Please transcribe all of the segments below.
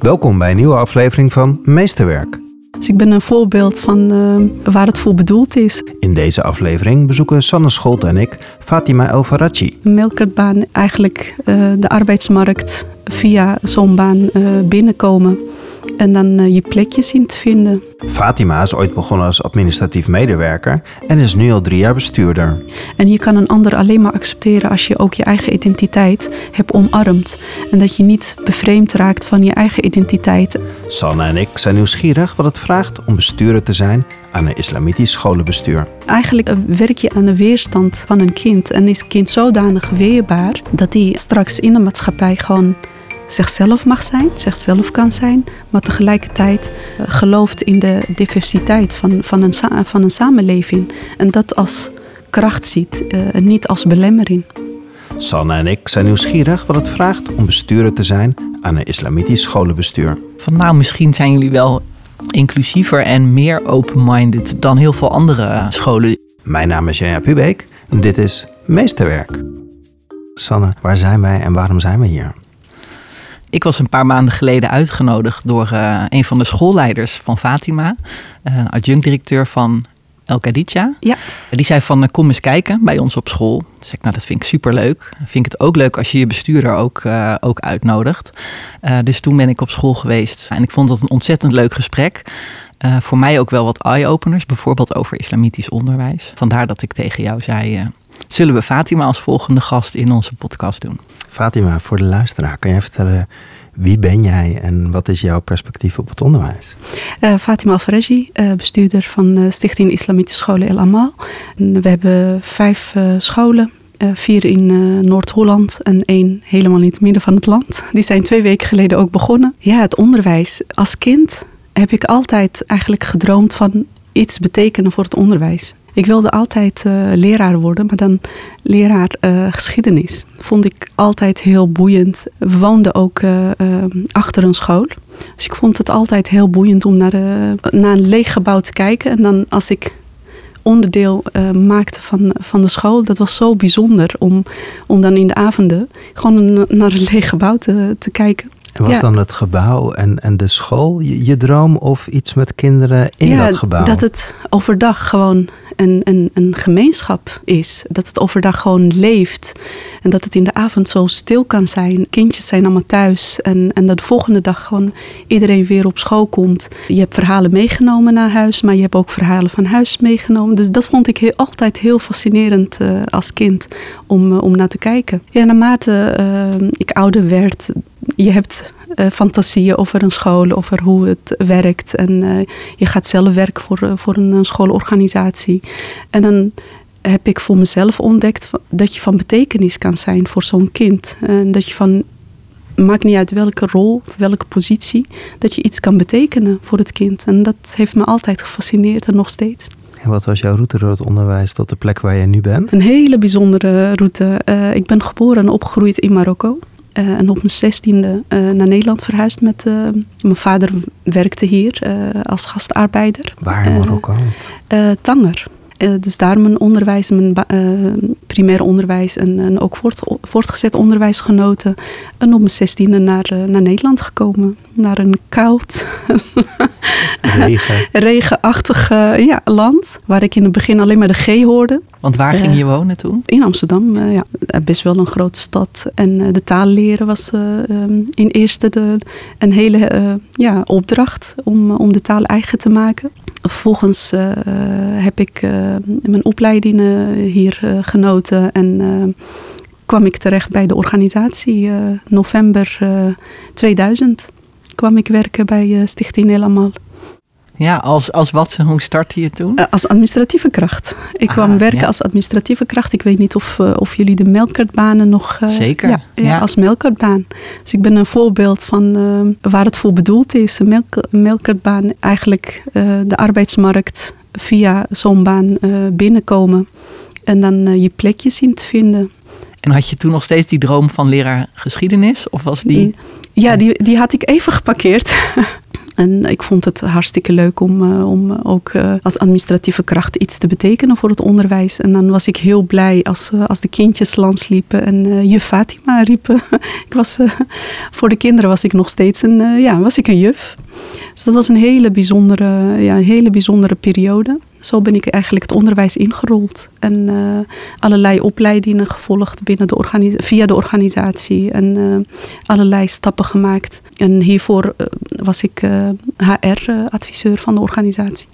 Welkom bij een nieuwe aflevering van Meesterwerk. Dus ik ben een voorbeeld van uh, waar het voor bedoeld is. In deze aflevering bezoeken Sanne Scholt en ik Fatima El Farachi. Melkertbaan, eigenlijk uh, de arbeidsmarkt via zo'n baan uh, binnenkomen en dan uh, je plekje zien te vinden. Fatima is ooit begonnen als administratief medewerker en is nu al drie jaar bestuurder. En je kan een ander alleen maar accepteren als je ook je eigen identiteit hebt omarmd. En dat je niet bevreemd raakt van je eigen identiteit. Sanne en ik zijn nieuwsgierig wat het vraagt om bestuurder te zijn aan een islamitisch scholenbestuur. Eigenlijk eh, werk je aan de weerstand van een kind. En is een kind zodanig weerbaar dat hij straks in de maatschappij gewoon zichzelf mag zijn, zichzelf kan zijn, maar tegelijkertijd uh, gelooft in de diversiteit van, van, een, van een samenleving. En dat als kracht ziet, uh, niet als belemmering. Sanne en ik zijn nieuwsgierig wat het vraagt om bestuurder te zijn aan een islamitisch scholenbestuur. Van nou, misschien zijn jullie wel inclusiever en meer open-minded dan heel veel andere scholen. Mijn naam is Janja Pubeek en dit is Meesterwerk. Sanne, waar zijn wij en waarom zijn we hier? Ik was een paar maanden geleden uitgenodigd door uh, een van de schoolleiders van Fatima, uh, adjunct-directeur van El Kaditja. Ja. Die zei van, kom eens kijken bij ons op school. Dus ik, nou dat vind ik superleuk. Vind ik het ook leuk als je je bestuurder ook, uh, ook uitnodigt. dus toen ben ik op school geweest en ik vond dat een ontzettend leuk gesprek. voor mij ook wel wat eye-openers, bijvoorbeeld over islamitisch onderwijs. Vandaar dat ik tegen jou zei, zullen we Fatima als volgende gast in onze podcast doen. Fatima, voor de luisteraar, kan jij vertellen wie ben jij en wat is jouw perspectief op het onderwijs? Uh, Fatima Alfareji, uh, bestuurder van uh, Stichting Islamitische Scholen El Amal. We hebben vijf scholen, vier in Noord-Holland en één helemaal in het midden van het land. Die zijn twee weken geleden ook begonnen. Ja, het onderwijs. Als kind heb ik altijd eigenlijk gedroomd van iets betekenen voor het onderwijs. Ik wilde altijd uh, leraar worden, maar dan leraar uh, geschiedenis. Vond ik altijd heel boeiend. We woonden ook uh, achter een school. Dus ik vond het altijd heel boeiend om naar, naar een leeg gebouw te kijken. En dan als ik onderdeel maakte van, van de school, dat was zo bijzonder om, om dan in de avonden gewoon naar een leeg gebouw te kijken. En was ja. dan het gebouw en, en de school je, je, droom of iets met kinderen in ja, dat gebouw? Dat het overdag gewoon een, een, een gemeenschap is. Dat het overdag gewoon leeft. En dat het in de avond zo stil kan zijn. Kindjes zijn allemaal thuis. En, en dat de volgende dag gewoon iedereen weer op school komt. Je hebt verhalen meegenomen naar huis, maar je hebt ook verhalen van huis meegenomen. Dus dat vond ik heel, altijd heel fascinerend uh, als kind om, uh, om naar te kijken. Ja, naarmate uh, ik ouder werd, je hebt uh, fantasieën over een school, over hoe het werkt. En uh, je gaat zelf werken voor, uh, voor een schoolorganisatie. En dan heb ik voor mezelf ontdekt dat je van betekenis kan zijn voor zo'n kind. En dat je van, maakt niet uit welke rol, welke positie, dat je iets kan betekenen voor het kind. En dat heeft me altijd gefascineerd en nog steeds. En wat was jouw route door het onderwijs tot de plek waar je nu bent? Een hele bijzondere route. ik ben geboren en opgegroeid in Marokko. Uh, en op mijn zestiende uh, naar Nederland verhuisd met... Uh, mijn vader werkte hier als gastarbeider. Waar in Marokko? Tanger. dus daar mijn onderwijs, mijn primair onderwijs en, en ook voort, voortgezet onderwijs genoten. En op mijn zestiende naar, naar Nederland gekomen. Naar een koud, Regen. regenachtig ja, land. Waar ik in het begin alleen maar de G hoorde. Want waar ging je wonen toen? In Amsterdam, uh, ja. Best wel een grote stad. En uh, de taal leren was uh, um, in eerste de, een hele ja, opdracht om, om de taal eigen te maken. Vervolgens heb ik mijn opleidingen hier genoten en kwam ik terecht bij de organisatie. november 2000 kwam ik werken bij Stichting Nederland. Ja, als, als wat? Hoe startte je toen? Uh, als administratieve kracht. Ik ah, kwam werken ja. als administratieve kracht. Ik weet niet of, uh, of jullie de melkertbanen nog... Uh, Zeker. Ja, ja, ja, als melkertbaan. Dus ik ben een voorbeeld van waar het voor bedoeld is. Een melk, melkertbaan, eigenlijk de arbeidsmarkt via zo'n baan binnenkomen. En dan je plekje zien te vinden. En had je toen nog steeds die droom van leraar geschiedenis? Of was die... Ja, die, die had ik even geparkeerd. En ik vond het hartstikke leuk om, uh, om ook uh, als administratieve kracht iets te betekenen voor het onderwijs. En dan was ik heel blij als, uh, als de kindjes landsliepen en juf Fatima riepen. ik was, voor de kinderen was ik nog steeds een, ja, was ik een juf. Dus dat was een hele bijzondere, ja, hele bijzondere periode. Zo ben ik eigenlijk het onderwijs ingerold. En uh, allerlei opleidingen gevolgd binnen de via de organisatie. En uh, allerlei stappen gemaakt. En hiervoor uh, was ik HR-adviseur van de organisatie.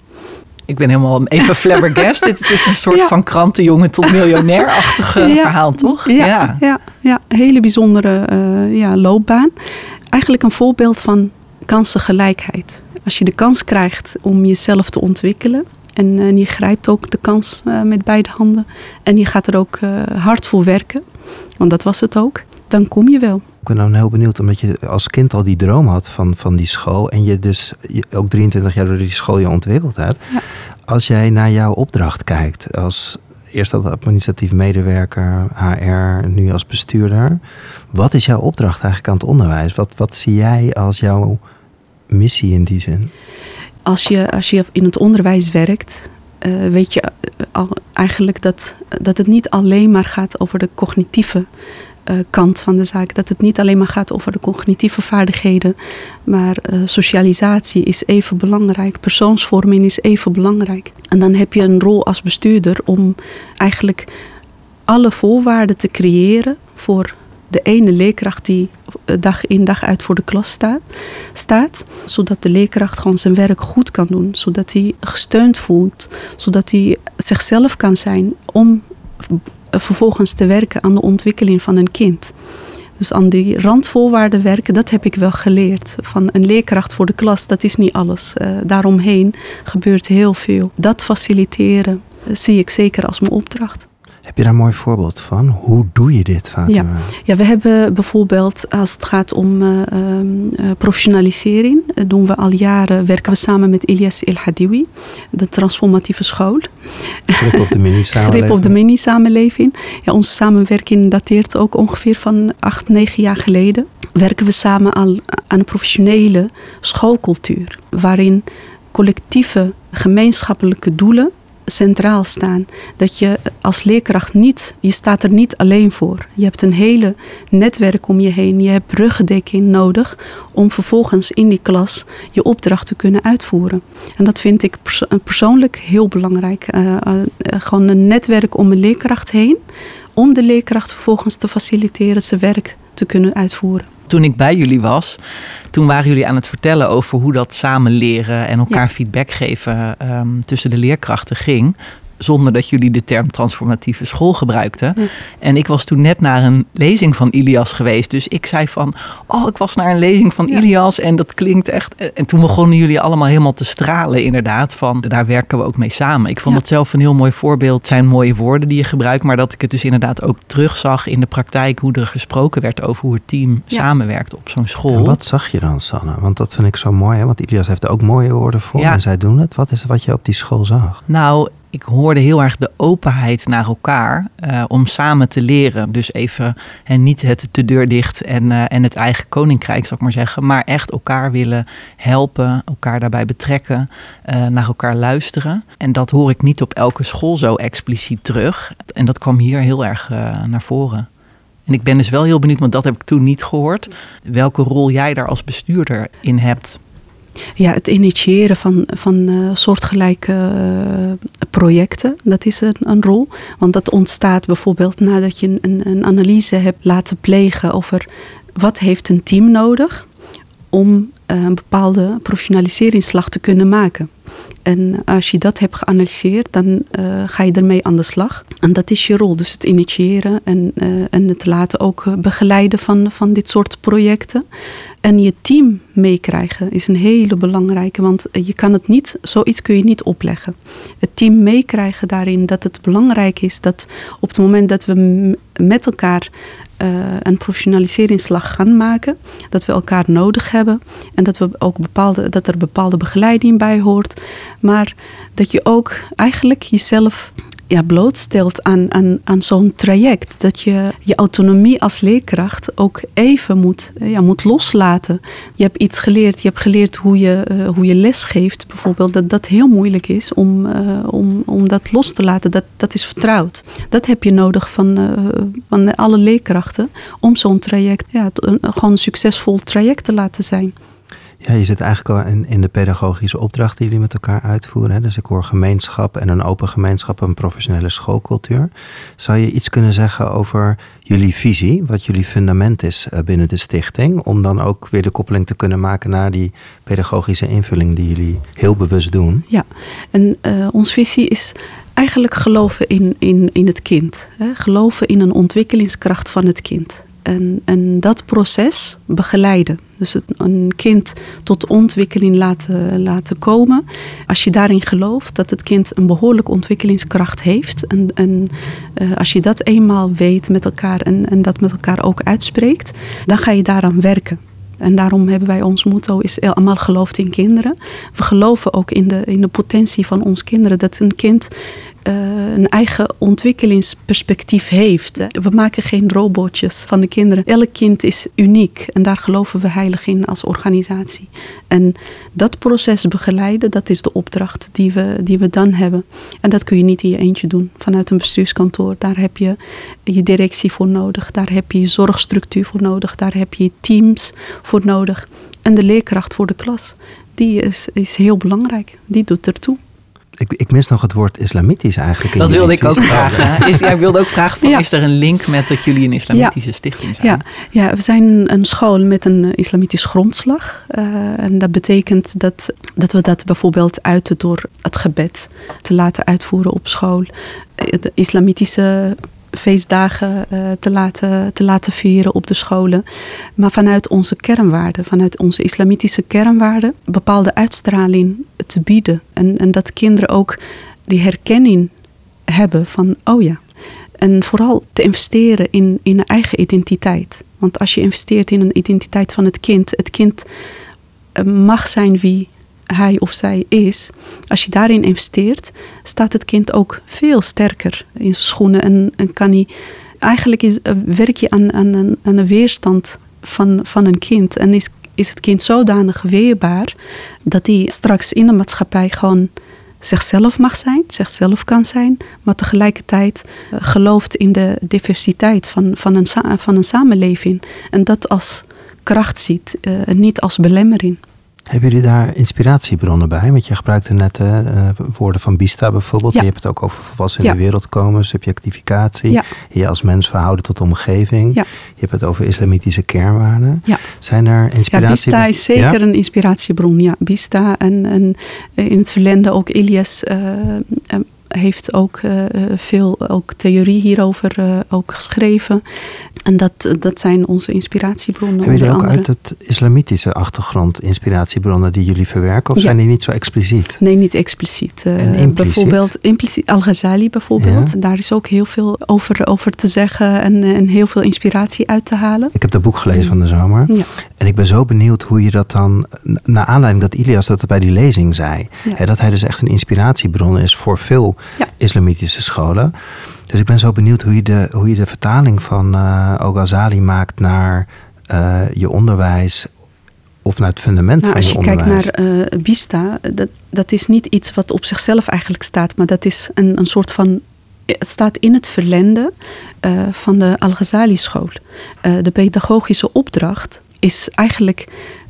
Ik ben helemaal even flabbergast. Dit is een soort ja. van krantenjongen tot miljonair-achtige ja. verhaal, toch? Ja, ja. ja, ja. hele bijzondere ja, loopbaan. Eigenlijk een voorbeeld van kansengelijkheid. Als je de kans krijgt om jezelf te ontwikkelen, en, en, je grijpt ook de kans uh, met beide handen. En je gaat er ook uh, hard voor werken. Want dat was het ook. Dan kom je wel. Ik ben dan heel benieuwd, omdat je als kind al die droom had van, van die school. En je dus ook 23 jaar door die school je ontwikkeld hebt. Ja. Als jij naar jouw opdracht kijkt, als eerst als administratief medewerker, HR, nu als bestuurder. Wat is jouw opdracht eigenlijk aan het onderwijs? Wat, wat zie jij als jouw missie in die zin? Als je, als je in het onderwijs werkt, uh, weet je al eigenlijk dat, dat het niet alleen maar gaat over de cognitieve uh, kant van de zaak. Dat het niet alleen maar gaat over de cognitieve vaardigheden, maar socialisatie is even belangrijk. Persoonsvorming is even belangrijk. En dan heb je een rol als bestuurder om eigenlijk alle voorwaarden te creëren voor de ene leerkracht die dag in dag uit voor de klas staat, staat, zodat de leerkracht gewoon zijn werk goed kan doen, zodat hij gesteund voelt, zodat hij zichzelf kan zijn om vervolgens te werken aan de ontwikkeling van een kind. Dus aan die randvoorwaarden werken, dat heb ik wel geleerd. Van een leerkracht voor de klas, dat is niet alles. Uh, daaromheen gebeurt heel veel. Dat faciliteren uh, zie ik zeker als mijn opdracht. Heb je daar een mooi voorbeeld van? Hoe doe je dit, Fatima? Ja, ja we hebben bijvoorbeeld, als het gaat om uh, uh, professionalisering, doen we al jaren, werken we samen met Ilyas El Hadiwi, de transformatieve school. Grip op de mini-samenleving. Grip op de mini-samenleving. Ja, onze samenwerking dateert ook ongeveer van acht, negen jaar geleden. Werken we samen aan een professionele schoolcultuur, waarin collectieve gemeenschappelijke doelen centraal staan. Dat je als leerkracht niet, je staat er niet alleen voor. Je hebt een hele netwerk om je heen. Je hebt ruggendekking nodig om vervolgens in die klas je opdracht te kunnen uitvoeren. En dat vind ik persoonlijk heel belangrijk. Uh, uh, gewoon een netwerk om een leerkracht heen. Om de leerkracht vervolgens te faciliteren zijn werk te kunnen uitvoeren toen ik bij jullie was, toen waren jullie aan het vertellen over hoe dat samen leren en elkaar feedback geven um, tussen de leerkrachten ging zonder dat jullie de term transformatieve school gebruikten. En ik was toen net naar een lezing van Ilias geweest. Dus ik zei van, oh, ik was naar een lezing van ja. Ilias en dat klinkt echt... En toen begonnen jullie allemaal helemaal te stralen inderdaad van, daar werken we ook mee samen. Ik vond ja. dat zelf een heel mooi voorbeeld. Het zijn mooie woorden die je gebruikt, maar dat ik het dus inderdaad ook terugzag in de praktijk hoe er gesproken werd over hoe het team ja. samenwerkt op zo'n school. En wat zag je dan, Sanne? Want dat vind ik zo mooi, hè? want Ilias heeft er ook mooie woorden voor en zij doen het. Wat is het wat je op die school zag? Nou, ik hoorde heel erg de openheid naar elkaar uh, om samen te leren. Dus even en niet het de deur dicht en, uh, en het eigen koninkrijk, zou ik maar zeggen. Maar echt elkaar willen helpen, elkaar daarbij betrekken, uh, naar elkaar luisteren. En dat hoor ik niet op elke school zo expliciet terug. En dat kwam hier heel erg naar voren. En ik ben dus wel heel benieuwd, want dat heb ik toen niet gehoord. Welke rol jij daar als bestuurder in hebt ja, het initiëren van, van uh, soortgelijke uh, projecten, dat is een, een, rol. Want dat ontstaat bijvoorbeeld nadat je een, een analyse hebt laten plegen over wat heeft een team nodig om uh, een bepaalde professionaliseringsslag te kunnen maken. En als je dat hebt geanalyseerd, dan ga je ermee aan de slag. En dat is je rol. Dus het initiëren en, en het laten ook begeleiden van, van dit soort projecten. En je team meekrijgen is een hele belangrijke. Want je kan het niet, zoiets kun je niet opleggen. Het team meekrijgen daarin dat het belangrijk is dat op het moment dat we met elkaar uh, een professionaliseringsslag gaan maken. Dat we elkaar nodig hebben. En dat, we ook bepaalde, dat er bepaalde begeleiding bij hoort. Maar dat je ook eigenlijk jezelf ja, blootstelt aan, aan, aan zo'n traject. Dat je je autonomie als leerkracht ook even moet, ja, moet loslaten. Je hebt iets geleerd. Je hebt geleerd hoe je, uh, hoe je les geeft, bijvoorbeeld. Dat dat heel moeilijk is om, uh, om, om dat los te laten. Dat, dat is vertrouwd. Dat heb je nodig van, van alle leerkrachten. Om zo'n traject, ja, gewoon een succesvol traject te laten zijn. Ja, je zit eigenlijk al in, de pedagogische opdrachten die jullie met elkaar uitvoeren. Hè? Dus ik hoor gemeenschap en een open gemeenschap, een professionele schoolcultuur. Zou je iets kunnen zeggen over jullie visie, wat jullie fundament is binnen de stichting, om dan ook weer de koppeling te kunnen maken naar die pedagogische invulling die jullie heel bewust doen? Ja, en uh, onze visie is eigenlijk geloven in, in, in het kind. Hè? Geloven in een ontwikkelingskracht van het kind. En, en dat proces begeleiden. Dus een kind tot ontwikkeling laten, laten komen. Als je daarin gelooft dat het kind een behoorlijke ontwikkelingskracht heeft. En, en uh, als je dat eenmaal weet met elkaar en, en dat met elkaar ook uitspreekt, dan ga je daaraan werken. En daarom hebben wij ons motto is allemaal geloofd in kinderen. We geloven ook in de, in de potentie van ons kinderen. Dat een kind een eigen ontwikkelingsperspectief heeft. We maken geen robotjes van de kinderen. Elk kind is uniek en daar geloven we heilig in als organisatie. En dat proces begeleiden, dat is de opdracht die we, die we dan hebben. En dat kun je niet in je eentje doen vanuit een bestuurskantoor. Daar heb je je directie voor nodig, daar heb je je zorgstructuur voor nodig, daar heb je teams voor nodig. En de leerkracht voor de klas, die is, is heel belangrijk. Die doet ertoe. Ik, ik, mis nog het woord islamitisch eigenlijk. Dat wilde ik ook vragen. Is, jij wilde ook vragen: van, ja. is er een link met dat jullie een islamitische ja. stichting zijn? Ja. ja, we zijn een school met een islamitisch grondslag. Uh, en dat betekent dat, dat we dat bijvoorbeeld uiten door het gebed te laten uitvoeren op school. De islamitische feestdagen uh, te, laten, te laten vieren op de scholen. Maar vanuit onze kernwaarden, vanuit onze islamitische kernwaarden, bepaalde uitstraling te bieden. En, en dat kinderen ook die herkenning hebben van, oh ja. En vooral te investeren in, in een eigen identiteit. Want als je investeert in een identiteit van het kind, het kind mag zijn wie hij of zij is, als je daarin investeert, staat het kind ook veel sterker in zijn schoenen en, en kan hij. Eigenlijk uh, werk je aan, aan, een, weerstand van, van een kind en is, is het kind zodanig weerbaar dat hij straks in de maatschappij gewoon zichzelf mag zijn, zichzelf kan zijn, maar tegelijkertijd uh, gelooft in de diversiteit van, van, een, van een samenleving en dat als kracht ziet uh, en niet als belemmering. Hebben jullie daar inspiratiebronnen bij? Want je gebruikte net uh, woorden van Bista bijvoorbeeld. Ja. Je hebt het ook over volwassen in ja. de wereld komen, subjectificatie. Ja. Je als mens verhouden tot de omgeving. Je hebt het over islamitische kernwaarden. Zijn er inspiratie? Ja, Bista is zeker een inspiratiebron. Ja, Bista en, en in het verleden ook Ilias uh, heeft ook uh, veel ook theorie hierover uh, ook geschreven. En dat, dat zijn onze inspiratiebronnen. Hebben jullie ook andere. uit het islamitische achtergrond inspiratiebronnen die jullie verwerken? Of ja. zijn die niet zo expliciet? Nee, niet expliciet. Uh, en? Bijvoorbeeld impliciet, Al-Ghazali bijvoorbeeld. Ja. Daar is ook heel veel over, over te zeggen en, en heel veel inspiratie uit te halen. Ik heb dat boek gelezen van de zomer. Ja. En ik ben zo benieuwd hoe je dat dan, naar aanleiding dat Ilias dat bij die lezing zei. Hè, dat hij dus echt een inspiratiebron is voor veel islamitische scholen. Dus ik ben zo benieuwd hoe je de, hoe je de vertaling van uh, Al-Ghazali maakt naar uh, je onderwijs of naar het fundament nou, van je onderwijs. Als je kijkt naar uh, Bista, dat, dat is niet iets wat op zichzelf eigenlijk staat, maar dat is een, een soort van het staat in het verlende uh, van de Al-Ghazali-school. Uh, de pedagogische opdracht is eigenlijk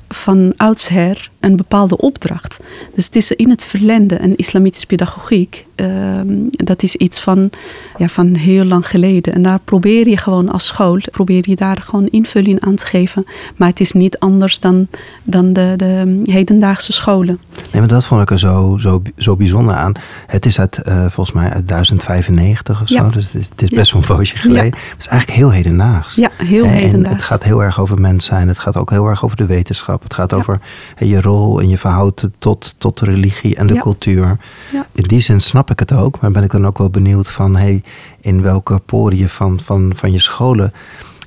van oudsher een bepaalde opdracht. Dus het is in het verlende een islamitische pedagogiek. Uh, dat is iets van, ja, van heel lang geleden. En daar probeer je gewoon als school, probeer je daar gewoon invulling aan te geven. Maar het is niet anders dan, dan de, de hedendaagse scholen. Nee, maar dat vond ik er zo, zo, zo bijzonder aan. Het is uit, uh, volgens mij uit 1095 of zo. Ja. Dus het is, het is best wel een poosje geleden. Ja. Het is eigenlijk heel hedendaags. Ja, heel en hedendaags. Het gaat heel erg over mens zijn. Het gaat ook heel erg over de wetenschap. Het gaat over je rol en je verhouden tot, tot de religie en de Ja. cultuur. Ja. In die zin snap ik het ook, maar ben ik dan ook wel benieuwd van hey, in welke poriën van, van, van je scholen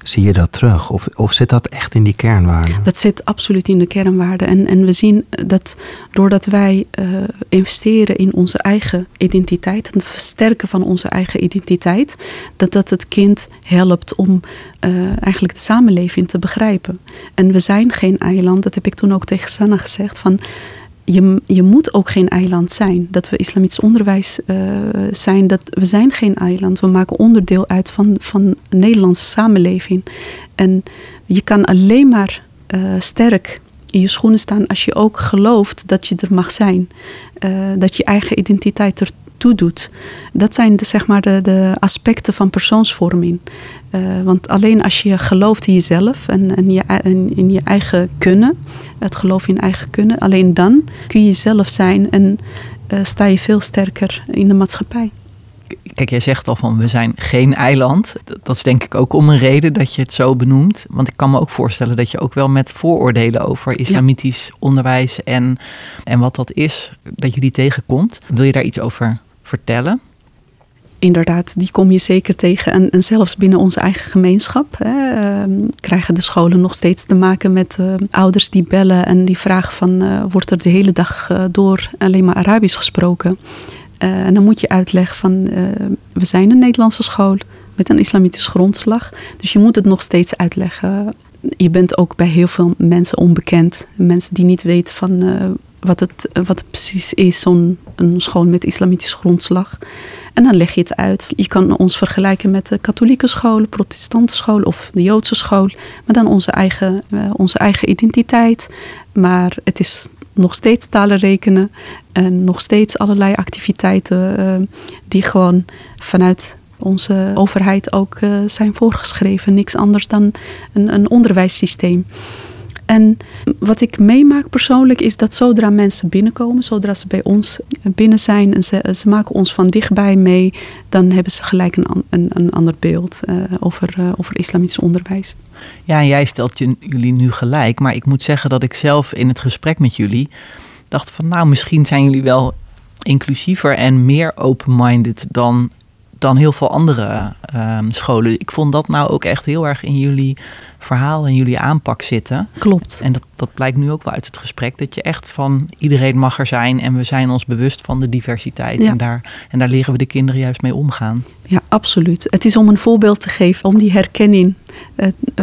Zie je dat terug? Of, of zit dat echt in die kernwaarden? Dat zit absoluut in de kernwaarden. En, en we zien dat doordat wij uh, investeren in onze eigen identiteit, en het versterken van onze eigen identiteit, dat dat het kind helpt om uh, eigenlijk de samenleving te begrijpen. En we zijn geen eiland, dat heb ik toen ook tegen Sanna gezegd, van je, je moet ook geen eiland zijn. Dat we islamitisch onderwijs uh, zijn, dat we zijn geen eiland. We maken onderdeel uit van, van Nederlandse samenleving. En je kan alleen maar uh, sterk in je schoenen staan als je ook gelooft dat je er mag zijn. Uh, dat je eigen identiteit ertoe doet. Dat zijn de, zeg maar de, de aspecten van persoonsvorming. Uh, want alleen als je gelooft in jezelf en, en, je, en in je eigen kunnen, het geloof in eigen kunnen, alleen dan kun je jezelf zijn en uh, sta je veel sterker in de maatschappij. Kijk, jij zegt al van we zijn geen eiland. Dat is denk ik ook om een reden dat je het zo benoemt. Want ik kan me ook voorstellen dat je ook wel met vooroordelen over islamitisch ja. onderwijs en, en wat dat is, dat je die tegenkomt. Wil je daar iets over vertellen? inderdaad, die kom je zeker tegen. En, en zelfs binnen onze eigen gemeenschap hè, uh, krijgen de scholen nog steeds te maken met uh, ouders die bellen en die vragen van uh, wordt er de hele dag door alleen maar Arabisch gesproken? en dan moet je uitleggen van we zijn een Nederlandse school met een islamitische grondslag. Dus je moet het nog steeds uitleggen. Je bent ook bij heel veel mensen onbekend. Mensen die niet weten van wat, het, wat het precies is, zo'n school met islamitische grondslag. En dan leg je het uit. Je kan ons vergelijken met de katholieke school, protestante school of de Joodse school. Maar dan onze eigen, uh, onze eigen identiteit. Maar het is nog steeds talen rekenen. En nog steeds allerlei activiteiten uh, die gewoon vanuit onze overheid ook uh, zijn voorgeschreven. Niks anders dan een, een onderwijssysteem. En wat ik meemaak persoonlijk is dat zodra mensen binnenkomen, zodra ze bij ons binnen zijn en ze, ze maken ons van dichtbij mee, dan hebben ze gelijk een, een, een ander beeld uh, over, uh, over islamitisch onderwijs. Ja, en jij stelt jullie nu gelijk, maar ik moet zeggen dat ik zelf in het gesprek met jullie dacht van nou, misschien zijn jullie wel inclusiever en meer open-minded dan, dan heel veel andere um, scholen. Ik vond dat nou ook echt heel erg in jullie verhaal en jullie aanpak zitten. Klopt. En dat, dat blijkt nu ook wel uit het gesprek. Dat je echt van iedereen mag er zijn en we zijn ons bewust van de diversiteit. Ja. En, daar, en daar leren we de kinderen juist mee omgaan. Ja, absoluut. Het is om een voorbeeld te geven, om die herkenning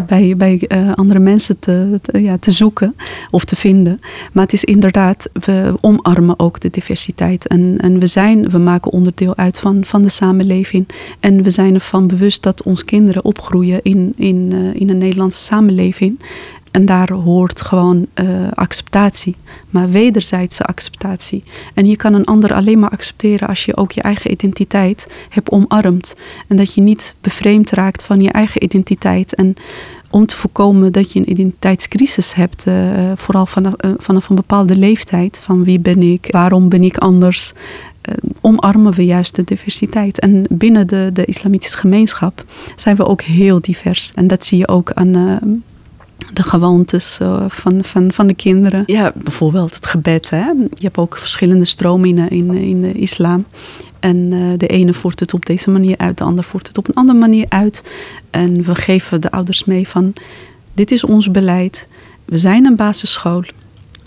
bij, bij uh, andere mensen te, ja, te zoeken of te vinden. Maar het is inderdaad, we omarmen ook de diversiteit. En, en we zijn, we maken onderdeel uit van, van de samenleving. En we zijn ervan bewust dat onze kinderen opgroeien in, in, uh, in een Nederlandse samenleving. En daar hoort gewoon uh, acceptatie, maar wederzijdse acceptatie. En je kan een ander alleen maar accepteren als je ook je eigen identiteit hebt omarmd. En dat je niet bevreemd raakt van je eigen identiteit. En om te voorkomen dat je een identiteitscrisis hebt, uh, vooral vanaf, uh, vanaf een bepaalde leeftijd. Van wie ben ik, waarom ben ik anders, omarmen we juist de diversiteit. En binnen de, de islamitische gemeenschap zijn we ook heel divers. En dat zie je ook aan de gewoontes uh, van, van, van de kinderen. Ja, bijvoorbeeld het gebed. Hè? Je hebt ook verschillende stromingen in, in de islam. En de ene voert het op deze manier uit, de ander voert het op een andere manier uit. En we geven de ouders mee van, dit is ons beleid. We zijn een basisschool.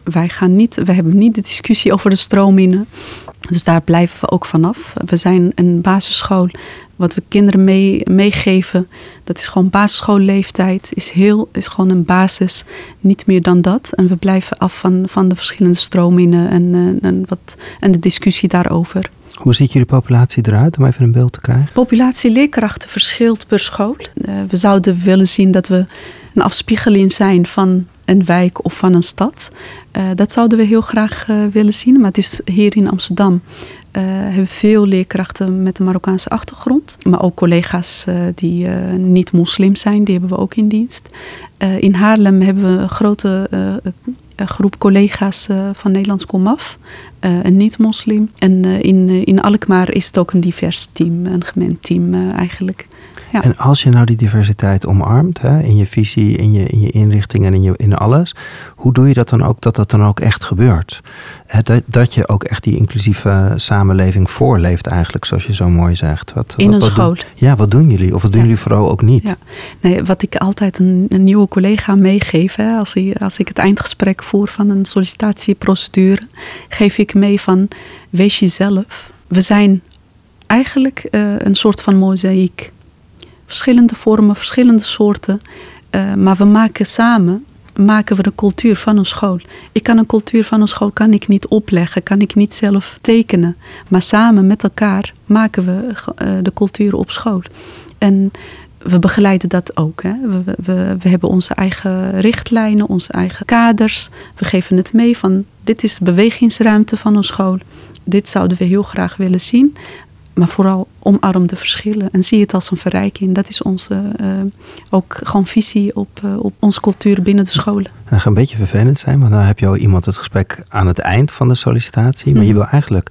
Wij, gaan niet, we hebben niet de discussie over de stromingen. Dus daar blijven we ook vanaf. We zijn een basisschool wat we kinderen mee, meegeven, dat is gewoon basisschoolleeftijd, is, heel, is gewoon een basis, niet meer dan dat. En we blijven af van, van de verschillende stromingen en, en, wat, en de discussie daarover. Hoe ziet jullie populatie eruit, om even een beeld te krijgen? Populatie leerkrachten verschilt per school. Uh, we zouden willen zien dat we een afspiegeling zijn van een wijk of van een stad. Uh, dat zouden we heel graag uh, willen zien, maar het is hier in Amsterdam uh, hebben veel leerkrachten met een Marokkaanse achtergrond. Maar ook collega's uh, die uh, niet moslim zijn, die hebben we ook in dienst. in Haarlem hebben we een grote groep collega's van Nederlands Komaf, een niet-moslim. En in, in Alkmaar is het ook een divers team, een gemengd team eigenlijk. Ja. En als je nou die diversiteit omarmt, hè, in je visie, in je, in je inrichting en in, je, in alles, hoe doe je dat dan ook, dat dat dan ook echt gebeurt? Hè, dat, dat je ook echt die inclusieve samenleving voorleeft eigenlijk, zoals je zo mooi zegt. Wat, In wat, een wat school. Doen, ja, wat doen jullie? Of wat doen Ja. jullie vooral ook niet? Ja. Nee, wat ik altijd een, een nieuwe collega meegeef, hè, als, hij, als ik het eindgesprek voer van een sollicitatieprocedure, geef ik mee van wees jezelf. We zijn eigenlijk eh, een soort van mozaïek. Verschillende vormen, verschillende soorten. eh, maar we maken samen maken we de cultuur van een school. Ik kan een cultuur van een school kan ik niet opleggen, kan ik niet zelf tekenen. Maar samen met elkaar maken we eh, de cultuur op school. En we begeleiden dat ook. Hè. We, we- we, hebben onze eigen richtlijnen, onze eigen kaders. We geven het mee van dit is de bewegingsruimte van een school. Dit zouden we heel graag willen zien. Maar vooral omarm de verschillen en zie het als een verrijking. Dat is onze eh, ook gewoon visie op, eh, op onze cultuur binnen de scholen. En dat gaat een beetje vervelend zijn, want dan heb je al iemand het gesprek aan het eind van de sollicitatie. Maar je Mhm. wil eigenlijk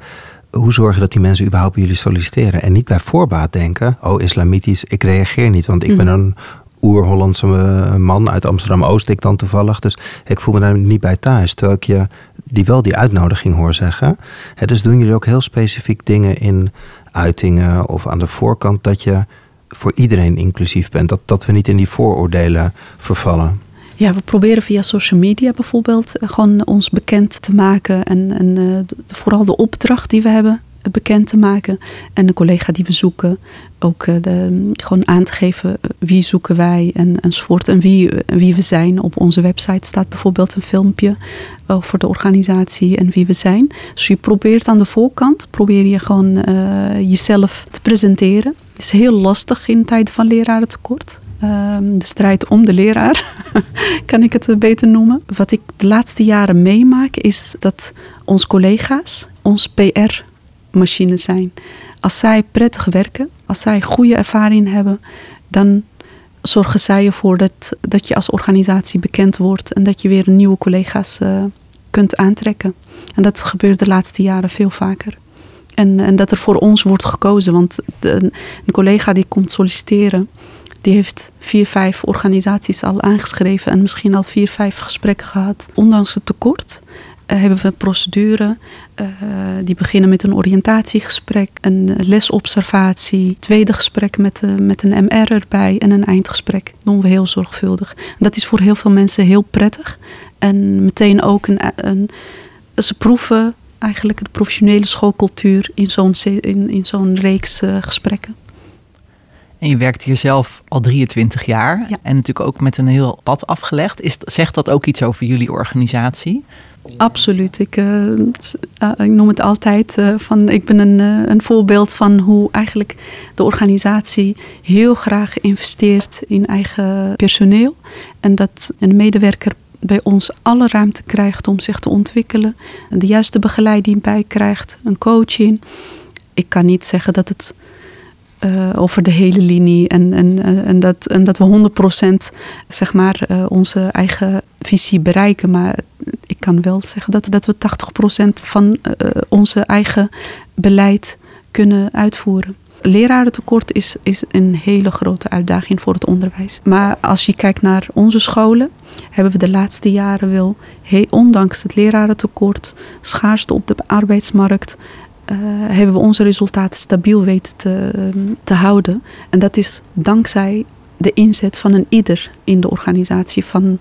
hoe zorgen dat die mensen überhaupt bij jullie solliciteren. En niet bij voorbaat denken, oh islamitisch, ik reageer niet. Want ik ben Mhm. een oer-Hollandse eh, man uit Amsterdam-Oost, ik dan toevallig. Dus ik voel me daar niet bij thuis. Terwijl ik je die wel die uitnodiging hoor zeggen. Dus doen jullie ook heel specifiek dingen in uitingen of aan de voorkant dat je voor iedereen inclusief bent. Dat, dat we niet in die vooroordelen vervallen. Ja, we proberen via social media bijvoorbeeld eh, gewoon ons bekend te maken. En, eh, vooral de opdracht die we hebben bekend te maken. En de collega die we zoeken. Ook eh, de, gewoon aan te geven eh, wie zoeken wij en, enzovoort. En wie, eh, wie we zijn. Op onze website staat bijvoorbeeld een filmpje over de organisatie en wie we zijn. Dus je probeert aan de voorkant, probeer je gewoon jezelf te presenteren. Het is heel lastig in tijden van lerarentekort. Ehm, de strijd om de leraar, kan ik het beter noemen. Wat ik de laatste jaren meemaak is dat onze collega's ons PR-machine zijn. Als zij prettig werken, als zij goede ervaring hebben, dan zorgen zij ervoor dat, dat je als organisatie bekend wordt en dat je weer nieuwe collega's eh, kunt aantrekken. En dat gebeurt de laatste jaren veel vaker. En, en dat er voor ons wordt gekozen. Want een collega die komt solliciteren, die heeft vier, vijf organisaties al aangeschreven en misschien al vier, vijf gesprekken gehad. Ondanks het tekort hebben we een procedure. eh, die beginnen met een oriëntatiegesprek, een lesobservatie, tweede gesprek met, eh, met een MR erbij en een eindgesprek. Dat doen we heel zorgvuldig. Dat is voor heel veel mensen heel prettig. En meteen ook een, een ze proeven eigenlijk de professionele schoolcultuur in zo'n in, in zo'n reeks eh, gesprekken. En je werkt hier zelf al 23 jaar. Ja. En natuurlijk ook met een heel pad afgelegd. Is, zegt dat ook iets over jullie organisatie? Absoluut. Ik, eh, eh, ik noem het altijd eh, van ik ben een, een voorbeeld van hoe eigenlijk de organisatie heel graag investeert in eigen personeel. En dat een medewerker bij ons alle ruimte krijgt om zich te ontwikkelen. En de juiste begeleiding bij krijgt, een coaching. Ik kan niet zeggen dat het eh, over de hele linie en, en, eh, en, dat, en dat we 100% zeg maar, eh, onze eigen visie bereiken. Maar ik kan wel zeggen dat, dat we 80% van eh, onze eigen beleid kunnen uitvoeren. Lerarentekort is, is een hele grote uitdaging voor het onderwijs. Maar als je kijkt naar onze scholen, hebben we de laatste jaren wel, ondanks het lerarentekort, schaarste op de arbeidsmarkt, eh, hebben we onze resultaten stabiel weten te, te houden. En dat is dankzij de inzet van een ieder in de organisatie, van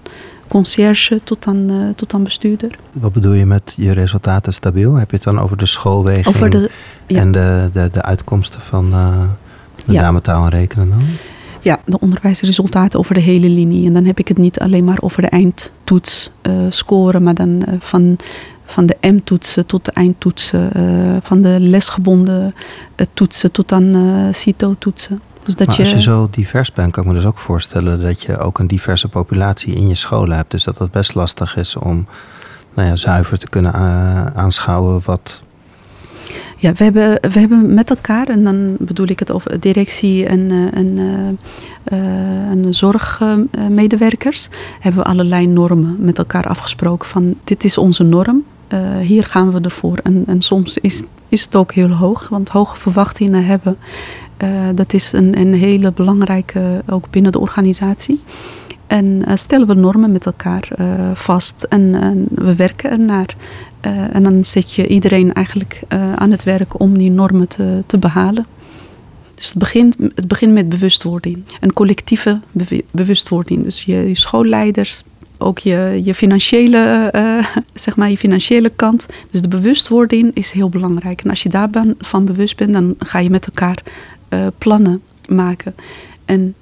conciërge tot aan, eh, tot aan bestuurder. Wat bedoel je met je resultaten stabiel? Heb je het dan over de schoolweging Over de, ja. en de, de, de uitkomsten van uh, de Ja. name taal en rekenen dan? Ja, de onderwijsresultaten over de hele linie. En dan heb ik het niet alleen maar over de eindtoets eh, scoren, maar dan eh, van, van de M-toetsen tot de eindtoetsen, eh, van de lesgebonden eh, toetsen tot aan eh CITO-toetsen. Dus dat maar je, als je zo divers bent, kan ik me dus ook voorstellen dat je ook een diverse populatie in je scholen hebt. Dus dat het best lastig is om nou ja, zuiver te kunnen aanschouwen wat Ja, we hebben, we hebben met elkaar, en dan bedoel ik het over directie en, en, en zorgmedewerkers, hebben we allerlei normen met elkaar afgesproken van dit is onze norm, uh, hier gaan we ervoor. En, en soms is, is het ook heel hoog, want hoge verwachtingen hebben dat is een, een hele belangrijke, ook binnen de organisatie. En stellen we normen met elkaar vast en, en, we werken ernaar. en dan zet je iedereen eigenlijk aan het werk om die normen te, te behalen. Dus het begint, het begint met bewustwording. Een collectieve bewustwording. Dus je, schoolleiders, ook je, je, financiële, uh, zeg maar je financiële kant. Dus de bewustwording is heel belangrijk. En als je daarvan bewust bent, dan ga je met elkaar uh, plannen maken. En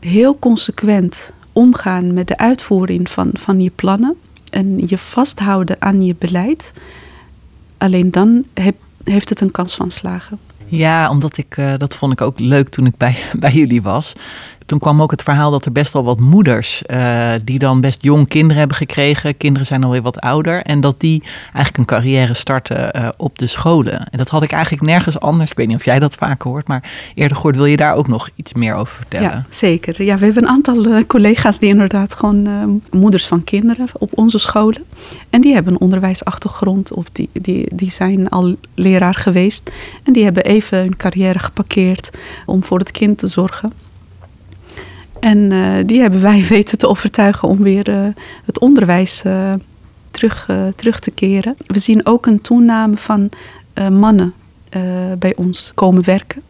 heel consequent omgaan met de uitvoering van, van je plannen. En je vasthouden aan je beleid. Alleen dan heeft het een kans van slagen. Ja, omdat ik, uh, dat vond ik ook leuk toen ik bij, bij jullie was toen kwam ook het verhaal dat er best wel wat moeders uh, die dan best jong kinderen hebben gekregen, kinderen zijn alweer wat ouder, en dat die eigenlijk een carrière starten uh, op de scholen. En dat had ik eigenlijk nergens anders. Ik weet niet of jij dat vaker hoort, maar eerder gehoord. Wil je daar ook nog iets meer over vertellen? Ja, zeker. Ja, we hebben een aantal uh, collega's die inderdaad gewoon moeders van kinderen op onze scholen. En die hebben een onderwijsachtergrond of die, die, die zijn al leraar geweest. En die hebben even hun carrière geparkeerd om voor het kind te zorgen. En uh, die hebben wij weten te overtuigen om weer uh, het onderwijs uh, terug, terug te keren. We zien ook een toename van mannen bij ons komen werken.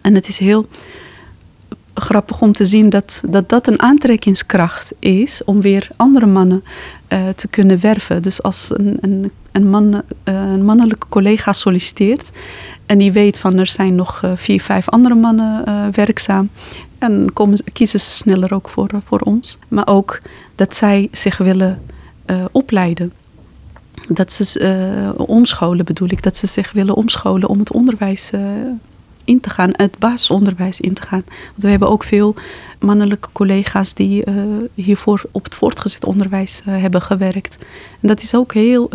En het is heel grappig om te zien dat dat, dat een aantrekkingskracht is om weer andere mannen te kunnen werven. Dus als een, een, een, man, een mannelijke collega solliciteert en die weet van er zijn nog vier, vijf andere mannen werkzaam, en komen, kiezen ze sneller ook voor, voor ons. Maar ook dat zij zich willen uh, opleiden. Dat ze uh, omscholen bedoel ik. Dat ze zich willen omscholen om het onderwijs in te gaan. Het basisonderwijs in te gaan. Want we hebben ook veel mannelijke collega's die hiervoor op het voortgezet onderwijs hebben gewerkt. En dat is ook heel,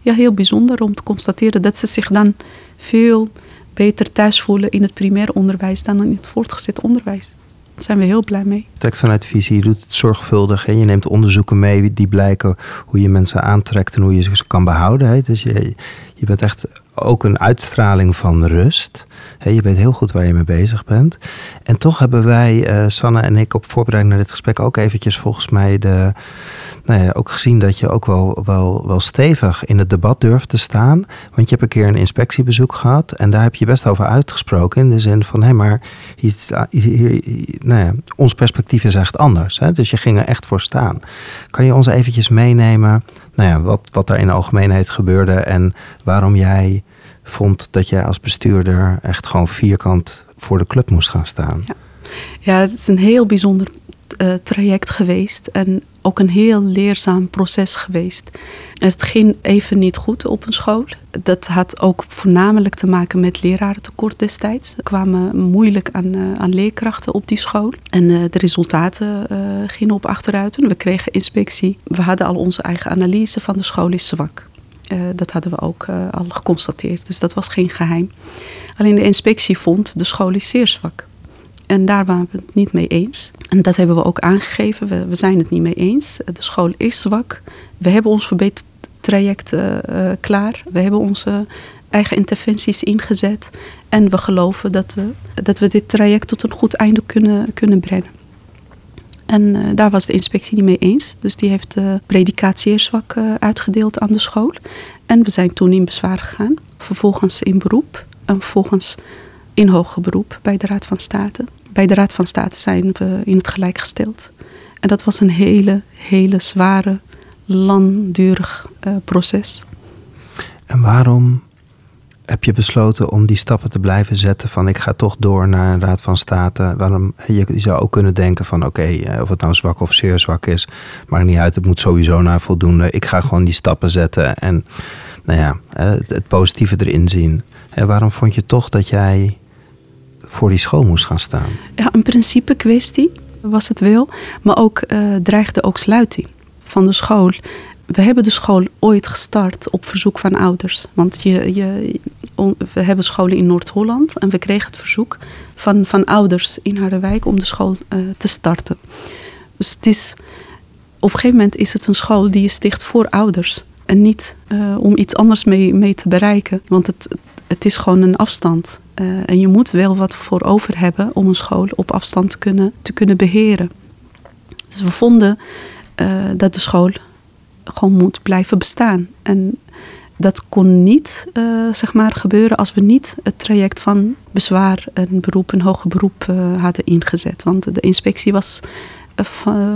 ja, heel bijzonder om te constateren dat ze zich dan veel beter thuis voelen in het primair onderwijs dan in het voortgezet onderwijs. Daar zijn we heel blij mee. Trekt vanuit visie, je doet het zorgvuldig. en Je neemt onderzoeken mee die blijken hoe je mensen aantrekt en hoe je ze kan behouden. Hè? Dus je, je bent echt ook een uitstraling van rust. je weet heel goed waar je mee bezig bent. En toch hebben wij, uh, Sanne en ik, op voorbereiding naar dit gesprek ook eventjes volgens mij de, nou ja, ook gezien dat je ook wel, wel, wel stevig in het debat durft te staan. Want je hebt een keer een inspectiebezoek gehad en daar heb je best over uitgesproken. In de zin van, hé, maar hier, nou ja, ons perspectief is echt anders. Hè? Dus je ging er echt voor staan. Kan je ons eventjes meenemen, nou ja, wat, wat daar in de algemeenheid gebeurde en waarom jij vond dat jij als bestuurder echt gewoon vierkant voor de club moest gaan staan? Ja, ja het is een heel bijzonder uh, traject geweest en ook een heel leerzaam proces geweest. Het ging even niet goed op een school. Dat had ook voornamelijk te maken met lerarentekort destijds. Er kwamen moeilijk aan, uh, aan leerkrachten op die school. En uh, de resultaten gingen op achteruit. En we kregen inspectie. We hadden al onze eigen analyse van de school is zwak. dat hadden we ook al geconstateerd. Dus dat was geen geheim. Alleen de inspectie vond de school is zeer zwak. En daar waren we het niet mee eens. En dat hebben we ook aangegeven. We, zijn het niet mee eens. De school is zwak. We hebben ons verbetertraject uh, klaar. We hebben onze eigen interventies ingezet. En we geloven dat we, dat we dit traject tot een goed einde kunnen, kunnen brengen. En uh, daar was de inspectie niet mee eens. Dus die heeft zeer zwak uh, uitgedeeld aan de school. En we zijn toen in bezwaar gegaan. Vervolgens in beroep. En vervolgens in hoger beroep bij de Raad van State. Bij de Raad van State zijn we in het gelijk gesteld. En dat was een hele, hele zware, langdurig uh, proces. En waarom heb je besloten om die stappen te blijven zetten van ik ga toch door naar een Raad van State? Waarom, je, zou ook kunnen denken van oké, eh, of het nou zwak of zeer zwak is, maakt niet uit, het moet sowieso naar voldoende. Ik ga gewoon die stappen zetten en nou ja, het positieve erin zien. En waarom vond je toch dat jij voor die school moest gaan staan? Ja, een principe kwestie was het wel. Maar ook uh, dreigde ook sluiting van de school. We hebben de school ooit gestart op verzoek van ouders. Want je, je, we hebben scholen in Noord-Holland en we kregen het verzoek van, van ouders in Harderwijk om de school uh, te starten. Dus het is, op een gegeven moment is het een school die je sticht voor ouders. En niet uh, om iets anders mee, mee te bereiken. Want het, het is gewoon een afstand Eh, en je moet wel wat voor over hebben om een school op afstand te kunnen, te kunnen beheren. Dus we vonden uh, dat de school gewoon moet blijven bestaan. En dat kon niet uh, zeg maar, gebeuren als we niet het traject van bezwaar en beroep en hoger beroep hadden ingezet. Want de inspectie was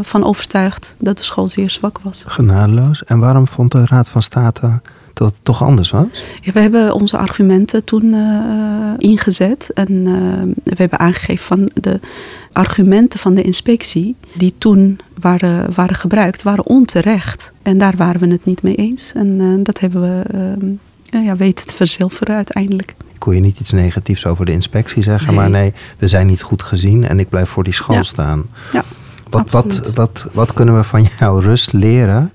van overtuigd dat de school zeer zwak was. Genadeloos. En waarom vond de Raad van State dat het toch anders was? Ja, we hebben onze argumenten toen ingezet. En we hebben aangegeven van de argumenten van de inspectie die toen waren, waren gebruikt, waren onterecht. En daar waren we het niet mee eens. En uh, dat hebben we ja, weten te verzilveren uiteindelijk. Kon je niet iets negatiefs over de inspectie zeggen, nee. maar nee, we zijn niet goed gezien en ik blijf voor die school ja. staan. Ja, wat, wat, wat, wat kunnen we van jouw rust leren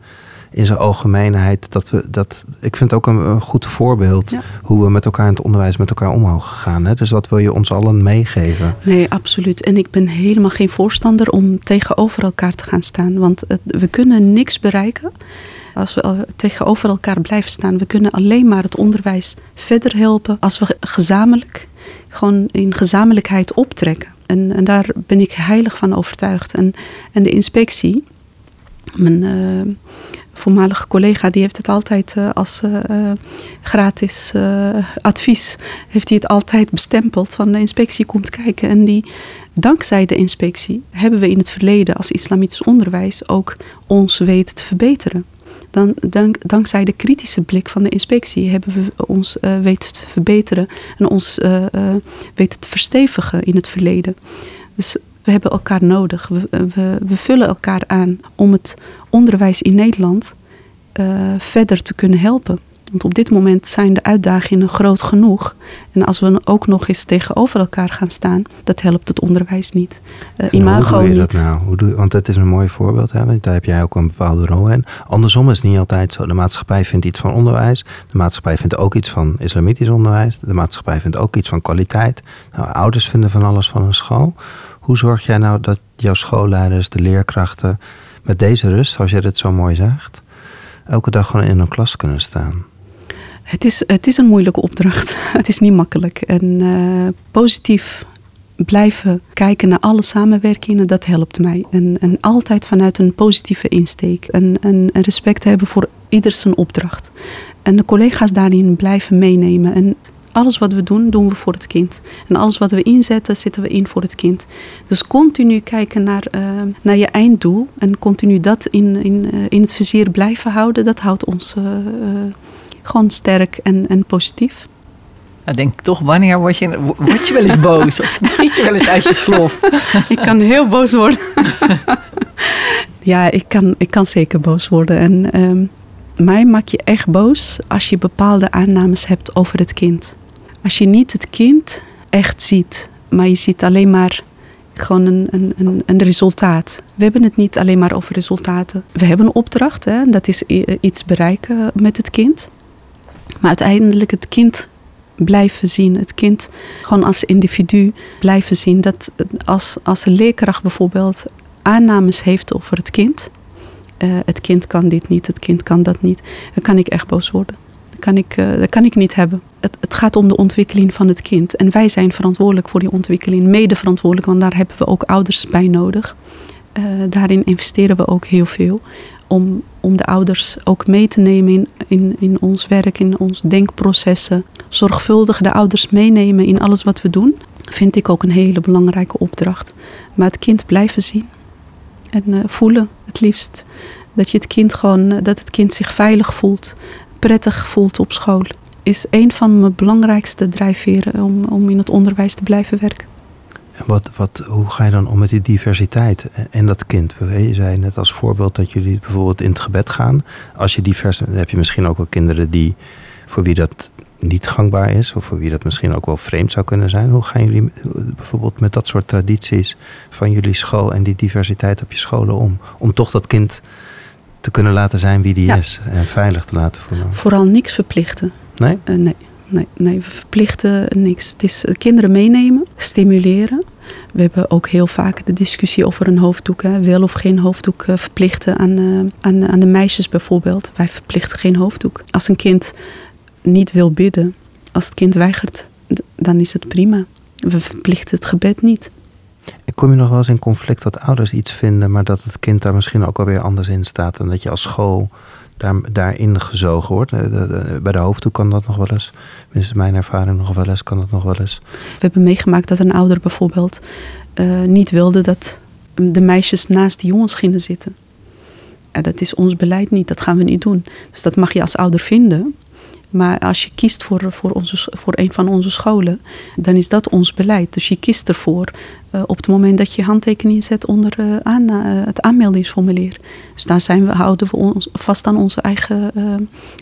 in zijn algemeenheid? Dat we, dat, ik vind het ook een, een goed voorbeeld Ja. hoe we met elkaar in het onderwijs met elkaar omhoog gegaan. Hè? Dus wat wil je ons allen meegeven? Nee, absoluut. En ik ben helemaal geen voorstander om tegenover elkaar te gaan staan. Want het- we kunnen niks bereiken als we tegenover elkaar blijven staan. We kunnen alleen maar het onderwijs verder helpen als we gezamenlijk, gewoon in gezamenlijkheid optrekken. En, en daar ben ik heilig van overtuigd. En, en de inspectie, mijn eh, voormalige collega, die heeft het altijd eh, als eh, eh, gratis advies, heeft hij het altijd bestempeld van de inspectie komt kijken. En die, dankzij de inspectie hebben we in het verleden als islamitisch onderwijs ook ons weten te verbeteren. Dan, dank, dankzij de kritische blik van de inspectie hebben we ons weten te verbeteren en ons weten te verstevigen in het verleden. Dus we hebben elkaar nodig. We, we, we vullen elkaar aan om het onderwijs in Nederland eh, verder te kunnen helpen. Want op dit moment zijn de uitdagingen groot genoeg. En als we ook nog eens tegenover elkaar gaan staan, dat helpt het onderwijs niet. Uh, imago hoe doe je niet. dat nou? Hoe doe je, want dat is een mooi voorbeeld. Hè? want Daar heb jij ook een bepaalde rol in. Andersom is het niet altijd zo. De maatschappij vindt iets van onderwijs. De maatschappij vindt ook iets van islamitisch onderwijs. De maatschappij vindt ook iets van kwaliteit. Nou, ouders vinden van alles van een school. Hoe zorg jij nou dat jouw schoolleiders, de leerkrachten... met deze rust, zoals jij dat zo mooi zegt... elke dag gewoon in een klas kunnen staan? Het is, het is een moeilijke opdracht. Het is niet makkelijk. En eh, positief blijven kijken naar alle samenwerkingen, dat helpt mij. En, altijd vanuit een positieve insteek. En respect hebben voor ieder zijn opdracht. En de collega's daarin blijven meenemen. En alles wat we doen, doen we voor het kind. En alles wat we inzetten, zetten we in voor het kind. Dus continu kijken naar, eh, naar je einddoel. En continu dat in, in, eh, in het vizier blijven houden, dat houdt ons eh, gewoon sterk en, en positief. Nou, denk toch, wanneer word je, word je wel eens boos? Of schiet je wel eens uit je slof? ik kan heel boos worden. ja, ik kan, ik kan zeker boos worden. En ehm, mij maak je echt boos als je bepaalde aannames hebt over het kind. Als je niet het kind echt ziet, maar je ziet alleen maar gewoon een, een, een, resultaat. We hebben het niet alleen maar over resultaten. We hebben een opdracht, hè? dat is iets bereiken met het kind. Maar uiteindelijk het kind blijven zien. Het kind gewoon als individu blijven zien. Dat als, als een leerkracht bijvoorbeeld aannames heeft over het kind. eh, het kind kan dit niet, het kind kan dat niet. Dan kan ik echt boos worden. Dat kan ik, eh, dat kan ik niet hebben. Het, het gaat om de ontwikkeling van het kind. En wij zijn verantwoordelijk voor die ontwikkeling. Mede verantwoordelijk, want daar hebben we ook ouders bij nodig. Eh, daarin investeren we ook heel veel. Om, om de ouders ook mee te nemen in, in, in ons werk, in ons denkprocessen. Zorgvuldig de ouders meenemen in alles wat we doen. Vind ik ook een hele belangrijke opdracht. Maar het kind blijven zien. En eh, voelen het liefst. Dat, je het kind gewoon, dat het kind zich veilig voelt. Prettig voelt op school. Is een van mijn belangrijkste drijfveren om, om in het onderwijs te blijven werken. En wat, wat, hoe ga je dan om met die diversiteit en- dat kind? Je zei net als voorbeeld dat jullie bijvoorbeeld in het gebed gaan. Als je divers heb je misschien ook wel kinderen die, voor wie dat niet gangbaar is, of voor wie dat misschien ook wel vreemd zou kunnen zijn. Hoe gaan jullie bijvoorbeeld met dat soort tradities van jullie school en die diversiteit op je scholen om? Om toch dat kind te kunnen laten zijn wie die Ja. is en veilig te laten voelen. Vooral niks verplichten. Nee? Eh, nee, nee, nee, we verplichten niks. Het is eh, kinderen meenemen, stimuleren. We hebben ook heel vaak de discussie over een hoofddoek. Hè. Wel of geen hoofddoek eh, verplichten aan, aan, aan de meisjes bijvoorbeeld. Wij verplichten geen hoofddoek. Als een kind niet wil bidden, als het kind weigert dan is het prima. We verplichten het gebed niet. Kom je nog wel eens in conflict dat ouders iets vinden, maar dat het kind daar misschien ook alweer anders in staat en dat je als school daar, daarin gezogen wordt? Bij de hoofddoek kan dat nog wel eens. Tenminste, mijn ervaring nog wel eens, kan dat nog wel eens. We hebben meegemaakt dat een ouder bijvoorbeeld uh, niet wilde dat de meisjes naast de jongens gingen zitten. En dat is ons beleid niet, dat gaan we niet doen. Dus dat mag je als ouder vinden. Maar als je kiest voor, voor, onze, voor een van onze scholen, dan is dat ons beleid. Dus je kiest ervoor uh, op het moment dat je handtekening zet onder uh, aan, uh, het aanmeldingsformulier. Dus daar zijn we, houden we ons vast aan onze eigen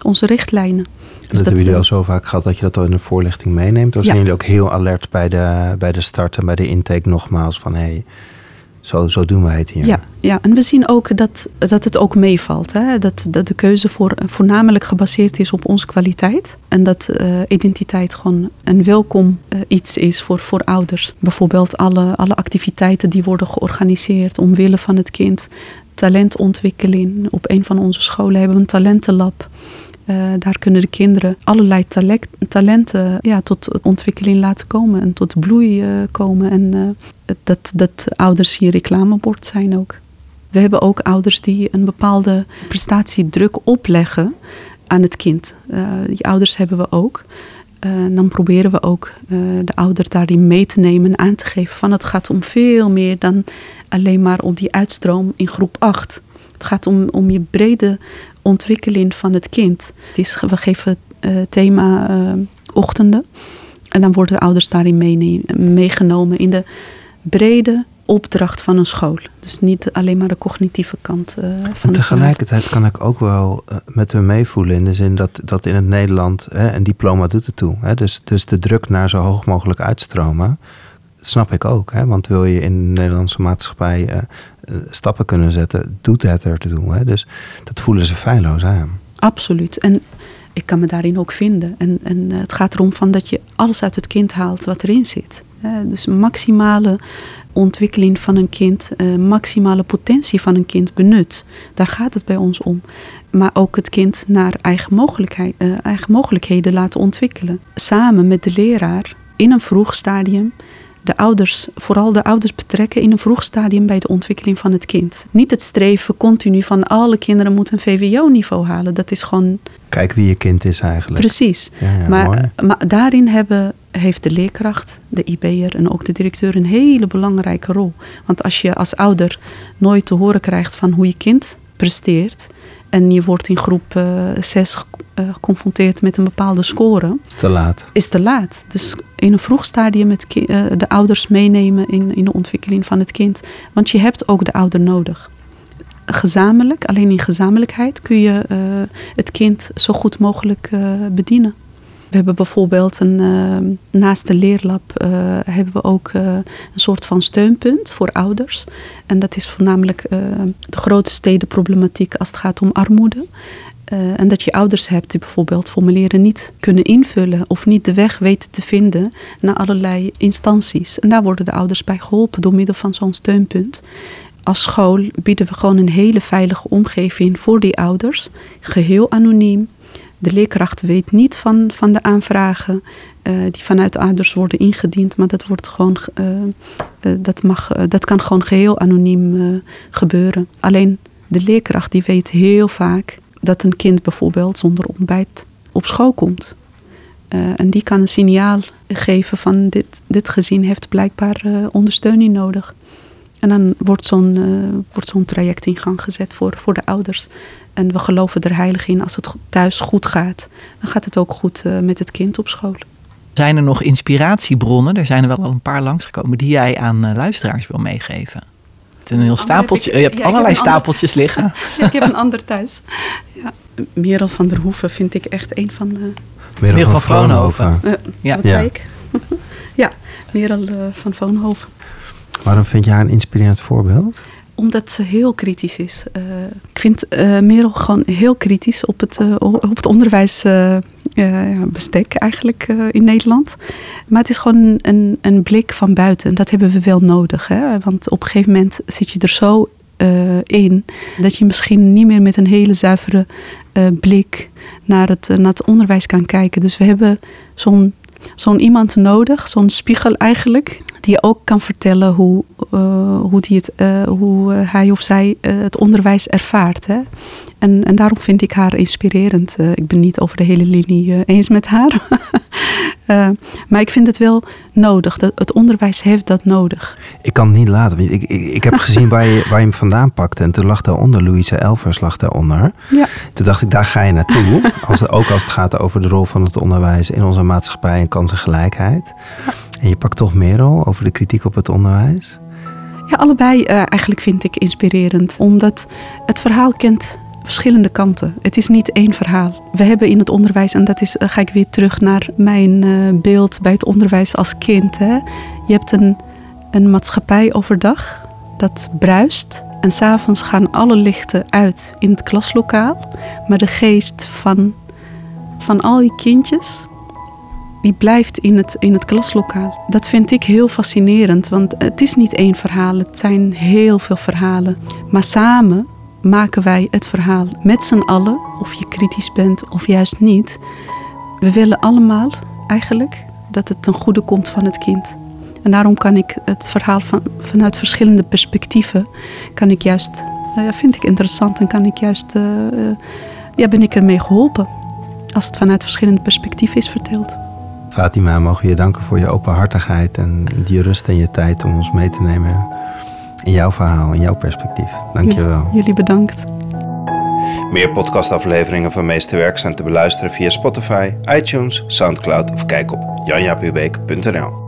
onze richtlijnen. Dus dat, hebben jullie al zo vaak gehad dat je dat al in een voorlichting meeneemt? Of ja. zijn jullie ook heel alert bij de, bij de start en bij de intake nogmaals van hé, hey, zo, zo doen wij het hier. Ja, ja, en we zien ook dat, dat het ook meevalt. Hè? Dat, dat de keuze voor, voornamelijk gebaseerd is op onze kwaliteit. En dat uh, identiteit gewoon een welkom uh, iets is voor, voor ouders. Bijvoorbeeld alle, alle activiteiten die worden georganiseerd omwille van het kind. Talentontwikkeling. Op een van onze scholen hebben we een talentenlab. Uh, daar kunnen de kinderen allerlei talent, talenten ja, tot ontwikkeling laten komen en tot bloei uh, komen. En uh, dat, dat ouders hier reclamebord zijn ook. We hebben ook ouders die een bepaalde prestatiedruk opleggen aan het kind. die ouders hebben we ook. dan proberen we ook de ouder daarin mee te nemen en aan te geven van het gaat om veel meer dan alleen maar om die uitstroom in groep 8. Het gaat om, om je brede ontwikkeling van het kind. Het is, we geven uh, thema uh, ochtenden. En dan worden de ouders daarin meegenomen in de brede opdracht van een school. Dus niet alleen maar de cognitieve kant uh, van en Tegelijkertijd kan ik ook wel met hun meevoelen in de zin dat, dat in het Nederland hè, een diploma doet het toe. Hè, dus, dus de druk naar zo hoog mogelijk uitstromen snap ik ook. Want wil je in de Nederlandse maatschappij uh, stappen kunnen zetten, doet het er te doen. Hè? Dus dat voelen ze feilloos aan. Absoluut. En ik kan me daarin ook vinden. En, en eh, het gaat erom van dat je alles uit het kind haalt wat erin zit. Dus maximale ontwikkeling van een kind, uh, maximale potentie van een kind benut. Daar gaat het bij ons om. Maar ook het kind naar eigen, mogelijkheid, eigen mogelijkheden laten ontwikkelen. Samen met de leraar in een vroeg stadium de ouders, vooral de ouders betrekken in een vroeg stadium bij de ontwikkeling van het kind. Niet het streven continu van alle kinderen moeten een VWO-niveau halen. Dat is gewoon. Kijk wie je kind is eigenlijk. Precies. Ja, ja, maar, maar, daarin hebben, heeft de leerkracht, de IB'er en ook de directeur een hele belangrijke rol. Want als je als ouder nooit te horen krijgt van hoe je kind presteert, en je wordt in groep 6 uh, geconfronteerd met een bepaalde score. Is te laat. Is te laat. Dus in een vroeg stadium het uh, de ouders meenemen in, in de ontwikkeling van het kind. Want je hebt ook de ouder nodig. Gezamenlijk, alleen in gezamenlijkheid kun je uh, het kind zo goed mogelijk bedienen. We hebben bijvoorbeeld een, uh, naast de leerlab uh, hebben we ook uh, een soort van steunpunt voor ouders. En dat is voornamelijk de grote stedenproblematiek als het gaat om armoede. En dat je ouders hebt die bijvoorbeeld formulieren niet kunnen invullen of niet de weg weten te vinden naar allerlei instanties. En daar worden de ouders bij geholpen door middel van zo'n steunpunt als school bieden we gewoon een hele veilige omgeving voor die ouders. Geheel anoniem. De leerkracht weet niet van, van de aanvragen uh, die vanuit ouders worden ingediend, maar dat, wordt gewoon, uh, dat, mag, dat kan gewoon geheel anoniem gebeuren. Alleen de leerkracht die weet heel vaak dat een kind bijvoorbeeld zonder ontbijt op school komt. en die kan een signaal geven van dit, dit gezin heeft blijkbaar ondersteuning nodig. En dan wordt zo'n wordt zo'n traject in gang gezet voor, voor de ouders. En we geloven er heilig in, als het thuis goed gaat, dan gaat het ook goed met het kind op school. Zijn er nog inspiratiebronnen? Er zijn er wel al een paar langsgekomen die jij aan luisteraars wil meegeven. Een heel stapeltje. Ik, je hebt ja, allerlei stapeltjes ander, liggen. ja, ik heb een ander thuis. Ja, Merel van der Hoeven vind ik echt een van de. Merel, Merel van, van Vroonhoven. Uh, ja. Wat zei ik? ja, Merel van Vroonhoven. Waarom vind je haar een inspirerend voorbeeld? Omdat ze heel kritisch is. Uh, ik vind uh, Merel gewoon heel kritisch op het, uh, op het onderwijsbestek eigenlijk in Nederland. Maar het is gewoon een, een blik van buiten. Dat hebben we wel nodig. Hè? Want op een gegeven moment zit je er zo in dat je misschien niet meer met een hele zuivere blik naar het, naar het onderwijs kan kijken. Dus we hebben zo'n zo'n iemand nodig, zo'n spiegel eigenlijk, die ook kan vertellen hoe, hoe, die het, hoe hij of zij het onderwijs ervaart. Hè? En, en daarom vind ik haar inspirerend. ik ben niet over de hele linie eens met haar. maar ik vind het wel nodig. Dat, het onderwijs heeft dat nodig. Ik kan het niet laten. Ik, ik, ik heb gezien waar je, waar je hem vandaan pakte. En toen lag daaronder, Louise Elvers lag daaronder. Ja. Toen dacht ik, daar ga je naartoe. Als, ook als het gaat over de rol van het onderwijs in onze maatschappij en kansengelijkheid. Ja. En je pakt toch Merel over de kritiek op het onderwijs? Ja, allebei uh, eigenlijk vind ik inspirerend. Omdat het verhaal kent verschillende kanten. Het is niet één verhaal. We hebben in het onderwijs, en dat is, uh, ga ik weer terug naar mijn uh, beeld bij het onderwijs als kind. Hè. Je hebt een, een maatschappij overdag dat bruist. En s'avonds gaan alle lichten uit in het klaslokaal. Maar de geest van, van al die kindjes die blijft in het, in het klaslokaal. Dat vind ik heel fascinerend, want het is niet één verhaal, het zijn heel veel verhalen. Maar samen maken wij het verhaal met z'n allen, of je kritisch bent of juist niet. We willen allemaal eigenlijk dat het ten goede komt van het kind. En daarom kan ik het verhaal van, vanuit verschillende perspectieven, kan ik juist, uh, vind ik interessant en kan ik juist, uh, uh, ja, ben ik ermee geholpen. Als het vanuit verschillende perspectieven is verteld. Fatima, mogen je danken voor je openhartigheid en die rust en je tijd om ons mee te nemen in jouw verhaal, in jouw perspectief. Dank je wel. Jullie bedankt. Meer podcastafleveringen van Meesterwerk zijn te beluisteren via Spotify, iTunes, Soundcloud of kijk op janjapubeek.nl.